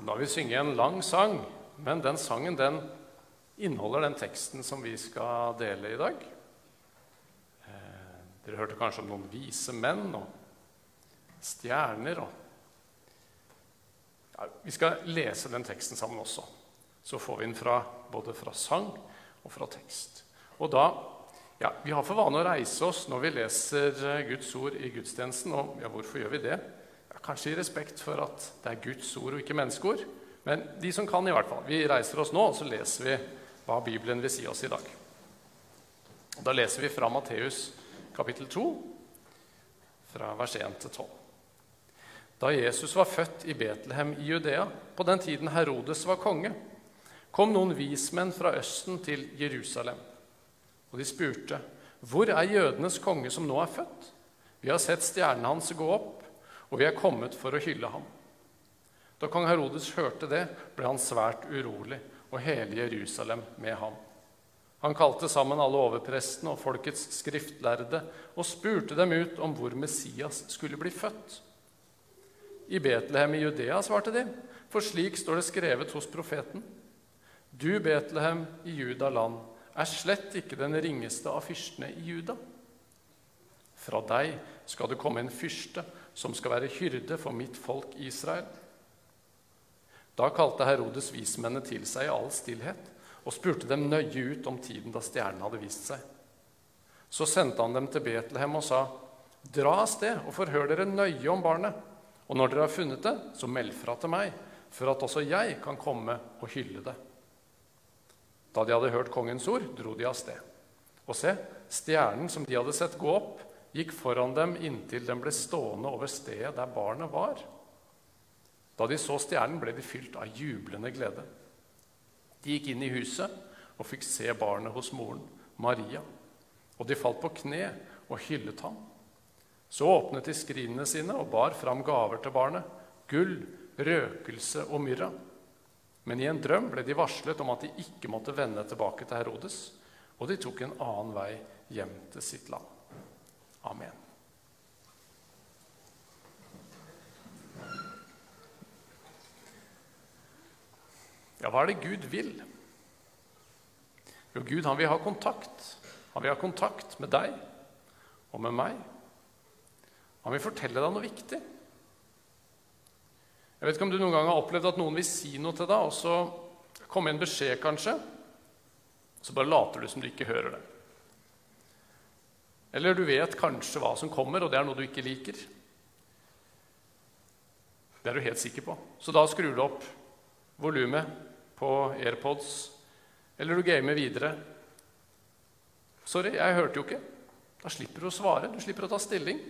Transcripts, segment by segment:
Da vil vi synge en lang sang, men den sangen den inneholder den teksten som vi skal dele i dag. Eh, dere hørte kanskje om noen vise menn og stjerner. Og ja, vi skal lese den teksten sammen også. Så får vi den fra, både fra sang og fra tekst. Og da, ja, Vi har for vane å reise oss når vi leser eh, Guds ord i gudstjenesten. Og ja, hvorfor gjør vi det? Kanskje i respekt for at det er Guds ord og ikke menneskeord. Men de som kan, i hvert fall. Vi reiser oss nå, og så leser vi hva Bibelen vil si oss i dag. Da leser vi fra Matteus kapittel 2, fra vers 1 til 12. Da Jesus var født i Betlehem i Judea, på den tiden Herodes var konge, kom noen vismenn fra Østen til Jerusalem. Og de spurte, 'Hvor er jødenes konge som nå er født?' 'Vi har sett stjernen hans gå opp, og vi er kommet for å hylle ham.' Da kong Herodes hørte det, ble han svært urolig, og hele Jerusalem med ham. Han kalte sammen alle overprestene og folkets skriftlærde og spurte dem ut om hvor Messias skulle bli født. I Betlehem i Judea, svarte de, for slik står det skrevet hos profeten. Du, Betlehem i Judaland, er slett ikke den ringeste av fyrstene i Juda. Fra deg skal det komme en fyrste som skal være hyrde for mitt folk Israel. Da kalte Herodes vismennene til seg i all stillhet og spurte dem nøye ut om tiden da stjernen hadde vist seg. Så sendte han dem til Betlehem og sa, Dra av sted og forhør dere nøye om barnet, og når dere har funnet det, så meld fra til meg, for at også jeg kan komme og hylle det. Da de hadde hørt kongens ord, dro de av sted. Og se, stjernen som de hadde sett gå opp, gikk foran dem inntil den ble stående over stedet der barnet var. Da de så stjernen, ble de fylt av jublende glede. De gikk inn i huset og fikk se barnet hos moren, Maria. Og de falt på kne og hyllet ham. Så åpnet de skrinene sine og bar fram gaver til barnet, gull, røkelse og myrra. Men i en drøm ble de varslet om at de ikke måtte vende tilbake til Herodes, og de tok en annen vei hjem til sitt land. Amen. Ja, hva er det Gud vil? Jo, Gud han vil ha kontakt. Han vil ha kontakt med deg og med meg. Han vil fortelle deg noe viktig. Jeg vet ikke om du noen gang har opplevd at noen vil si noe til deg, og så kommer en beskjed, kanskje, og så bare later du som du ikke hører det. Eller du vet kanskje hva som kommer, og det er noe du ikke liker. Det er du helt sikker på. Så da skrur du opp volumet på AirPods, eller du gamer videre. Sorry, jeg hørte jo ikke. Da slipper du å svare. Du slipper å ta stilling.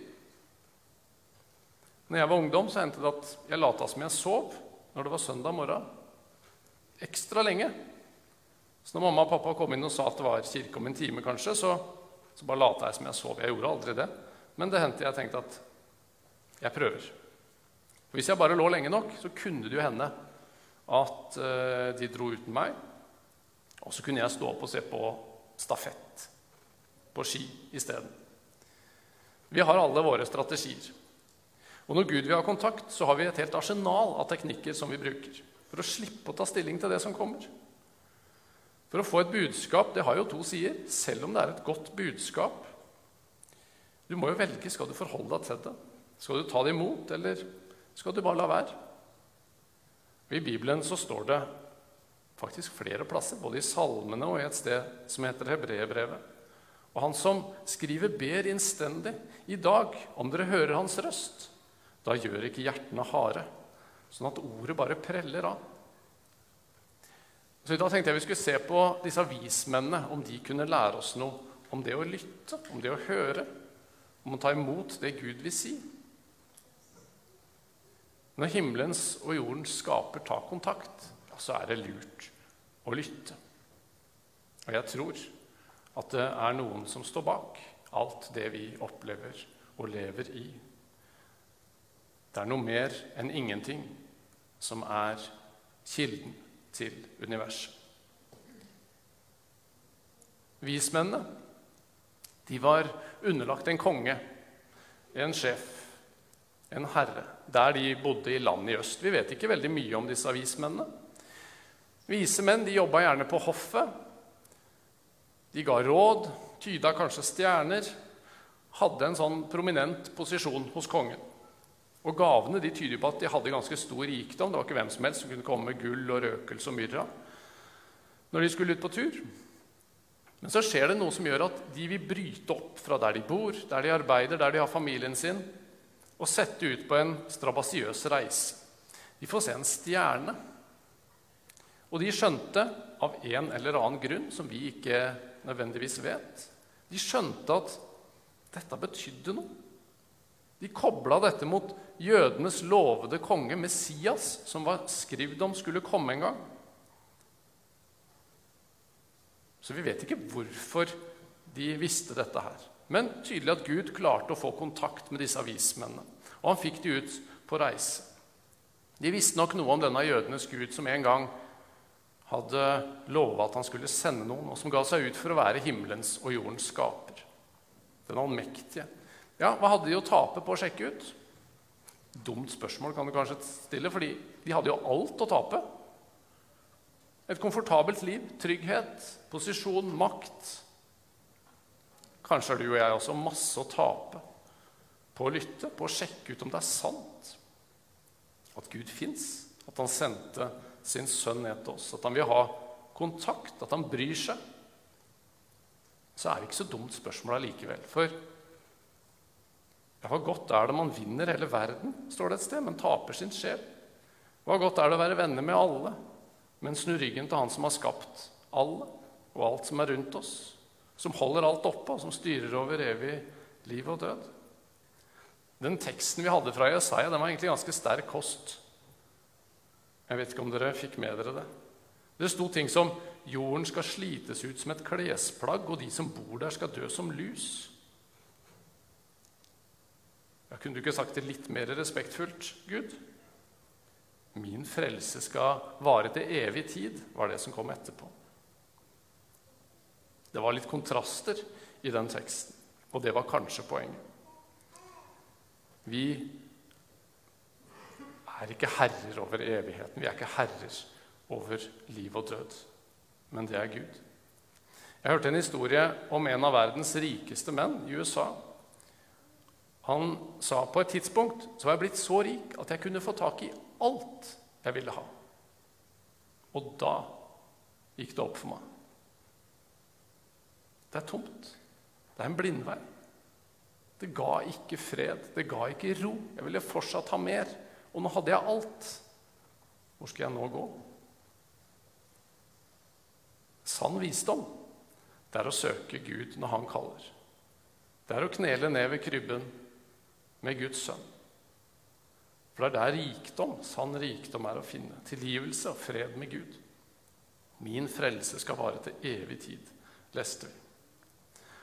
Når jeg var ungdom, så hendte det at jeg lata som jeg sov når det var søndag morgen. Ekstra lenge. Så når mamma og pappa kom inn og sa at det var kirke om en time, kanskje, så, så bare lata jeg som jeg sov. Jeg gjorde aldri det. Men det hendte jeg tenkte at jeg prøver. Hvis jeg bare lå lenge nok, så kunne det jo hende at uh, de dro uten meg. Og så kunne jeg stå opp og se på stafett på ski isteden. Vi har alle våre strategier. Og når Gud vil ha kontakt, så har vi et helt arsenal av teknikker som vi bruker for å slippe å ta stilling til det som kommer. For å få et budskap det har jo to sider, selv om det er et godt budskap. Du må jo velge. Skal du forholde deg til det? Skal du ta det imot, eller skal du bare la være? I Bibelen så står det faktisk flere plasser, både i salmene og i et sted som heter Hebreerbrevet. Og han som skriver, ber innstendig i dag, om dere hører hans røst, da gjør ikke hjertene harde, sånn at ordet bare preller av. Så da tenkte jeg vi skulle se på disse vismennene, om de kunne lære oss noe om det å lytte, om det å høre, om å ta imot det Gud vil si. Når himmelens og jordens skaper tar kontakt, så er det lurt å lytte. Og jeg tror at det er noen som står bak alt det vi opplever og lever i. Det er noe mer enn ingenting som er kilden til universet. Vismennene de var underlagt en konge, en sjef. en herre, der de bodde i landet i øst. Vi vet ikke veldig mye om disse vismennene. Vise menn de jobba gjerne på hoffet. De ga råd, tyda kanskje stjerner, hadde en sånn prominent posisjon hos kongen. Og Gavene de tyder på at de hadde ganske stor rikdom. Det var ikke hvem som helst som kunne komme med gull og røkelse og myrra når de skulle ut på tur. Men så skjer det noe som gjør at de vil bryte opp fra der de bor, der de arbeider, der de har familien sin, og sette ut på en strabasiøs reise. De får se en stjerne. Og de skjønte, av en eller annen grunn som vi ikke nødvendigvis vet, de skjønte at dette betydde noe. De kobla dette mot jødenes lovede konge, Messias, som var skrevet om skulle komme en gang. Så vi vet ikke hvorfor de visste dette her. Men tydelig at Gud klarte å få kontakt med disse avismennene. Og han fikk de ut på reise. De visste nok noe om denne jødenes gud som en gang hadde lova at han skulle sende noen, og som ga seg ut for å være himmelens og jordens skaper. Den allmektige. Ja, hva hadde de å tape på å sjekke ut? Dumt spørsmål kan du kanskje stille, fordi de hadde jo alt å tape. Et komfortabelt liv, trygghet, posisjon, makt. Kanskje har du og jeg også masse å tape på å lytte, på å sjekke ut om det er sant at Gud fins, at han sendte sin sønn ned til oss, at han vil ha kontakt, at han bryr seg, så er det ikke så dumt spørsmål allikevel. For ja, hva godt er det man vinner hele verden, står det et sted, men taper sin sjel? Hva godt er det å være venner med alle, men snu ryggen til han som har skapt alle og alt som er rundt oss, som holder alt oppe, og som styrer over evig liv og død? Den teksten vi hadde fra Jesaja, den var egentlig ganske sterk kost. Jeg vet ikke om dere fikk med dere det. Det sto ting som 'Jorden skal slites ut som et klesplagg, og de som bor der, skal dø som lus'. Kunne du ikke sagt det litt mer respektfullt, Gud? Min frelse skal vare til evig tid, var det som kom etterpå. Det var litt kontraster i den teksten, og det var kanskje poenget. Vi er ikke herrer over evigheten. Vi er ikke herrer over liv og død. Men det er Gud. Jeg hørte en historie om en av verdens rikeste menn i USA. Han sa på et tidspunkt så var jeg blitt så rik at jeg kunne få tak i alt jeg ville ha. Og da gikk det opp for meg. Det er tomt. Det er en blindvei. Det ga ikke fred, det ga ikke ro. Jeg ville fortsatt ha mer. Og nå hadde jeg alt. Hvor skal jeg nå gå? Sann visdom, det er å søke Gud når Han kaller. Det er å knele ned ved krybben med Guds sønn. For det er der rikdom, sann rikdom er å finne. Tilgivelse og fred med Gud. Min frelse skal vare til evig tid, leste vi.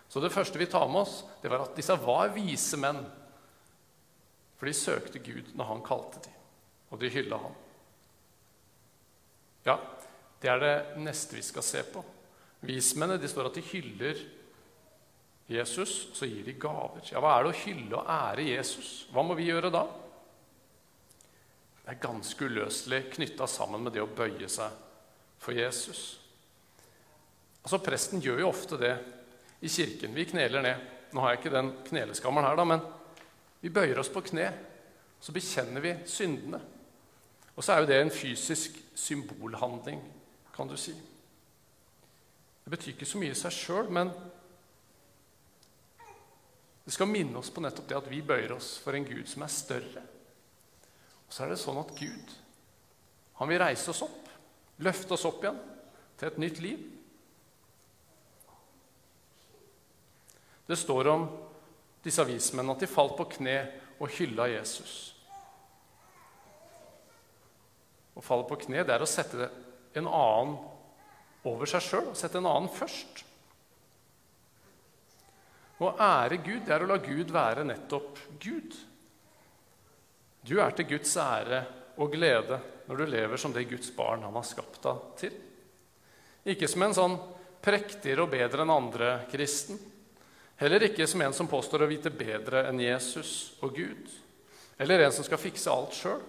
Så det første vi tar med oss, det var at disse var vise menn. For de søkte Gud når han kalte dem, og de hylla ham. Ja, det er det neste vi skal se på. Vismennene de står at de hyller Jesus, så gir de gaver. Ja, Hva er det å hylle og ære Jesus? Hva må vi gjøre da? Det er ganske uløselig knytta sammen med det å bøye seg for Jesus. Altså, Presten gjør jo ofte det i kirken. Vi kneler ned. Nå har jeg ikke den kneleskammeren her, da, men vi bøyer oss på kne. Så bekjenner vi syndene. Og så er jo det en fysisk symbolhandling, kan du si. Det betyr ikke så mye i seg sjøl, men det skal minne oss på nettopp det at vi bøyer oss for en Gud som er større. Og så er det sånn at Gud han vil reise oss opp, løfte oss opp igjen til et nytt liv. Det står om disse avismennene at de falt på kne og hylla Jesus. Å falle på kne det er å sette en annen over seg sjøl, sette en annen først. Å ære Gud det er å la Gud være nettopp Gud. Du er til Guds ære og glede når du lever som det Guds barn han har skapt deg til. Ikke som en sånn prektigere og bedre enn andre kristen, Heller ikke som en som påstår å vite bedre enn Jesus og Gud. eller en som skal fikse alt sjøl,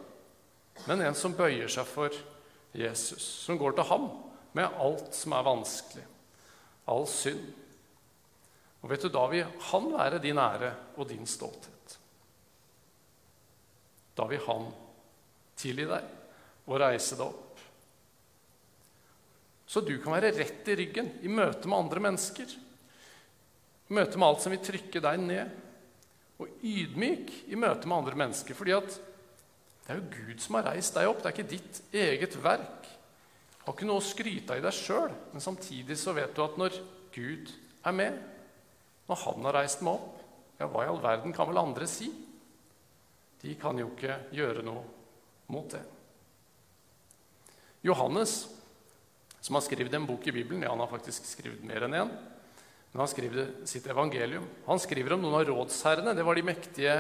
men en som bøyer seg for Jesus, som går til ham med alt som er vanskelig, all synd. Og vet du, Da vil han være din ære og din stolthet. Da vil han tilgi deg og reise deg opp. Så du kan være rett i ryggen i møte med andre mennesker. I møte med alt som vil trykke deg ned. Og ydmyk i møte med andre mennesker. fordi at det er jo Gud som har reist deg opp. Det er ikke ditt eget verk. Du har ikke noe å skryte av i deg sjøl, men samtidig så vet du at når Gud er med, når Han har reist meg opp, ja, hva i all verden kan vel andre si? De kan jo ikke gjøre noe mot det. Johannes som har skrevet en bok i Bibelen. Ja, han har faktisk skrevet mer enn én. Men han skriver sitt evangelium. Han skriver om noen av rådsherrene. Det var de mektige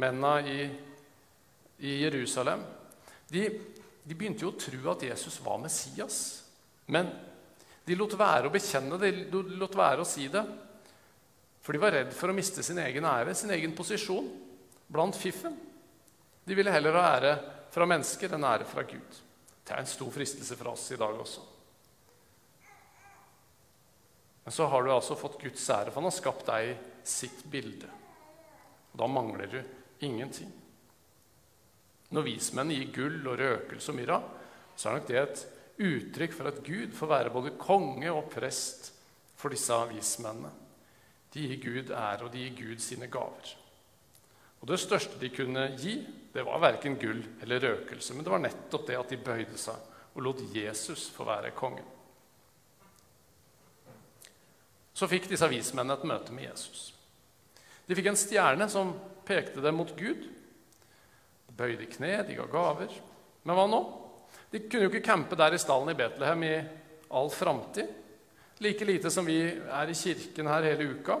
mennene i, i Jerusalem. De, de, begynte jo å tro at Jesus var Messias. Men de lot være å bekjenne det, de lot være å si det. For de var redd for å miste sin egen ære, sin egen posisjon blant fiffen. De ville heller ha ære fra mennesker enn ære fra Gud. Det er en stor fristelse for oss i dag også. Men så har du altså fått Guds ære, for han har skapt deg sitt bilde. Og da mangler du ingenting. Når vismennene gir gull og røkelse og myrra, så er nok det et uttrykk for at Gud får være både konge og prest for disse vismennene. De gir Gud ære, og de gir Gud sine gaver. Og Det største de kunne gi, det var verken gull eller røkelse, men det var nettopp det at de bøyde seg og lot Jesus få være kongen. Så fikk disse avismennene et møte med Jesus. De fikk en stjerne som pekte dem mot Gud. De bøyde kne, de ga gaver. Men hva nå? De kunne jo ikke campe der i stallen i Betlehem i all framtid. Like lite som vi er i kirken her hele uka.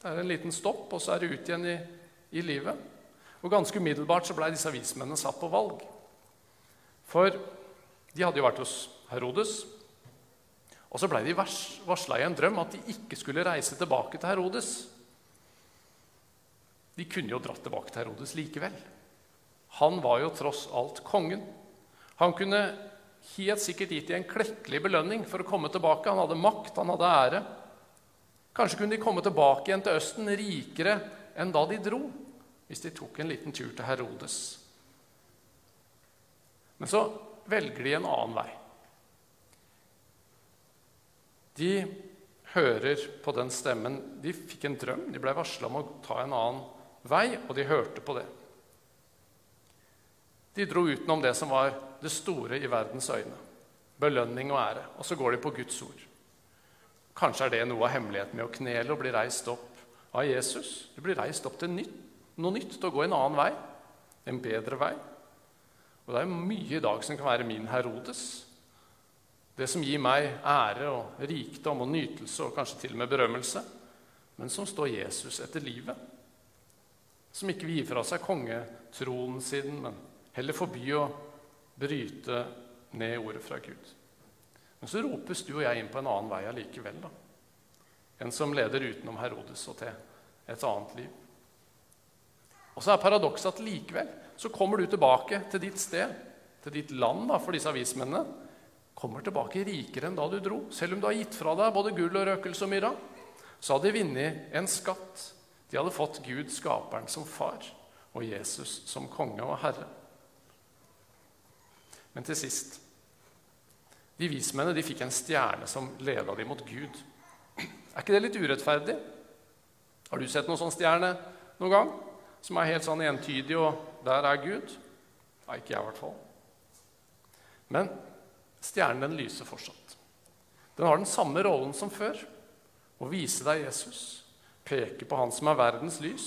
Det er en liten stopp, og så er det ut igjen i, i livet. Og ganske umiddelbart så blei disse vismennene satt på valg. For de hadde jo vært hos Herodes, og så ble de varsla i en drøm at de ikke skulle reise tilbake til Herodes. De kunne jo dratt tilbake til Herodes likevel. Han var jo tross alt kongen. Han kunne helt sikkert gitt dem en klekkelig belønning for å komme tilbake. Han hadde makt, han hadde ære. Kanskje kunne de komme tilbake igjen til Østen rikere enn da de dro, hvis de tok en liten tur til Herodes. Men så velger de en annen vei. De hører på den stemmen. De fikk en drøm, de ble varsla om å ta en annen vei, og de hørte på det. De dro utenom det som var det store i verdens øyne. Belønning og ære. Og så går de på Guds ord. Kanskje er det noe av hemmeligheten med å knele og bli reist opp av Jesus. Du blir reist opp til nytt, noe nytt, til å gå en annen vei. En bedre vei. Og det er mye i dag som kan være min Herodes. Det som gir meg ære og rikdom og nytelse og kanskje til og med berømmelse, men som står Jesus etter livet. Som ikke vil gi fra seg kongetronen sin, men heller forby å bryte ned ordet fra Gud. Men så ropes du og jeg inn på en annen vei allikevel. da. En som leder utenom Herodes og til et annet liv. Og så er paradokset at likevel så kommer du tilbake til ditt sted, til ditt land da, for disse avismennene kommer tilbake rikere enn da du dro. Selv om du har gitt fra deg både gull og røkelse og myrra, så hadde de vunnet en skatt. De hadde fått Gud, skaperen, som far og Jesus som konge og herre. Men til sist De vismennene de fikk en stjerne som leda dem mot Gud. Er ikke det litt urettferdig? Har du sett noen sånn stjerne noen gang? Som er helt sånn entydig, og der er Gud? Nei, ikke jeg, i hvert fall. Men Stjernen den lyser fortsatt. Den har den samme rollen som før. Å vise deg Jesus. Peke på Han som er verdens lys.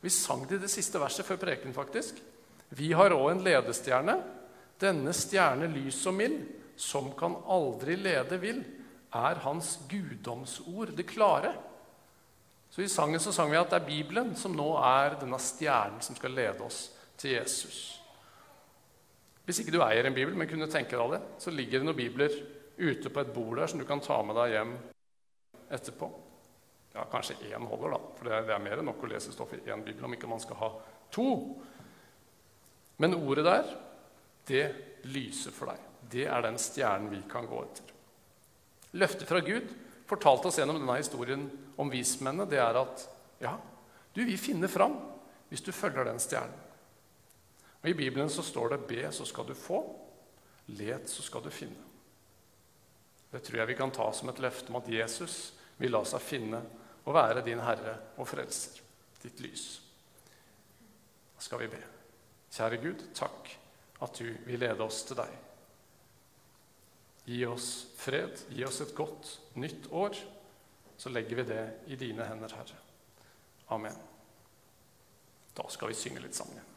Vi sang det i det siste verset før preken, faktisk. Vi har òg en ledestjerne. Denne stjerne lys og mild, som kan aldri lede vill, er hans guddomsord, det klare. Så I sangen så sang vi at det er Bibelen som nå er denne stjernen som skal lede oss til Jesus. Hvis ikke du eier en bibel, men kunne tenke deg det, så ligger det noen bibler ute på et bord der som du kan ta med deg hjem etterpå. Ja, Kanskje én holder, da, for det er mer enn nok å lese stoff i én bibel om ikke man skal ha to. Men ordet der, det lyser for deg. Det er den stjernen vi kan gå etter. Løftet fra Gud fortalte oss gjennom denne historien om vismennene, det er at ja, du vil finne fram hvis du følger den stjernen. Og I Bibelen så står det 'be, så skal du få'. 'Let, så skal du finne'. Det tror jeg vi kan ta som et løfte om at Jesus vil la seg finne og være din Herre og Frelser, ditt lys. Da skal vi be. Kjære Gud, takk at du vil lede oss til deg. Gi oss fred, gi oss et godt nytt år. Så legger vi det i dine hender, Herre. Amen. Da skal vi synge litt sammen igjen.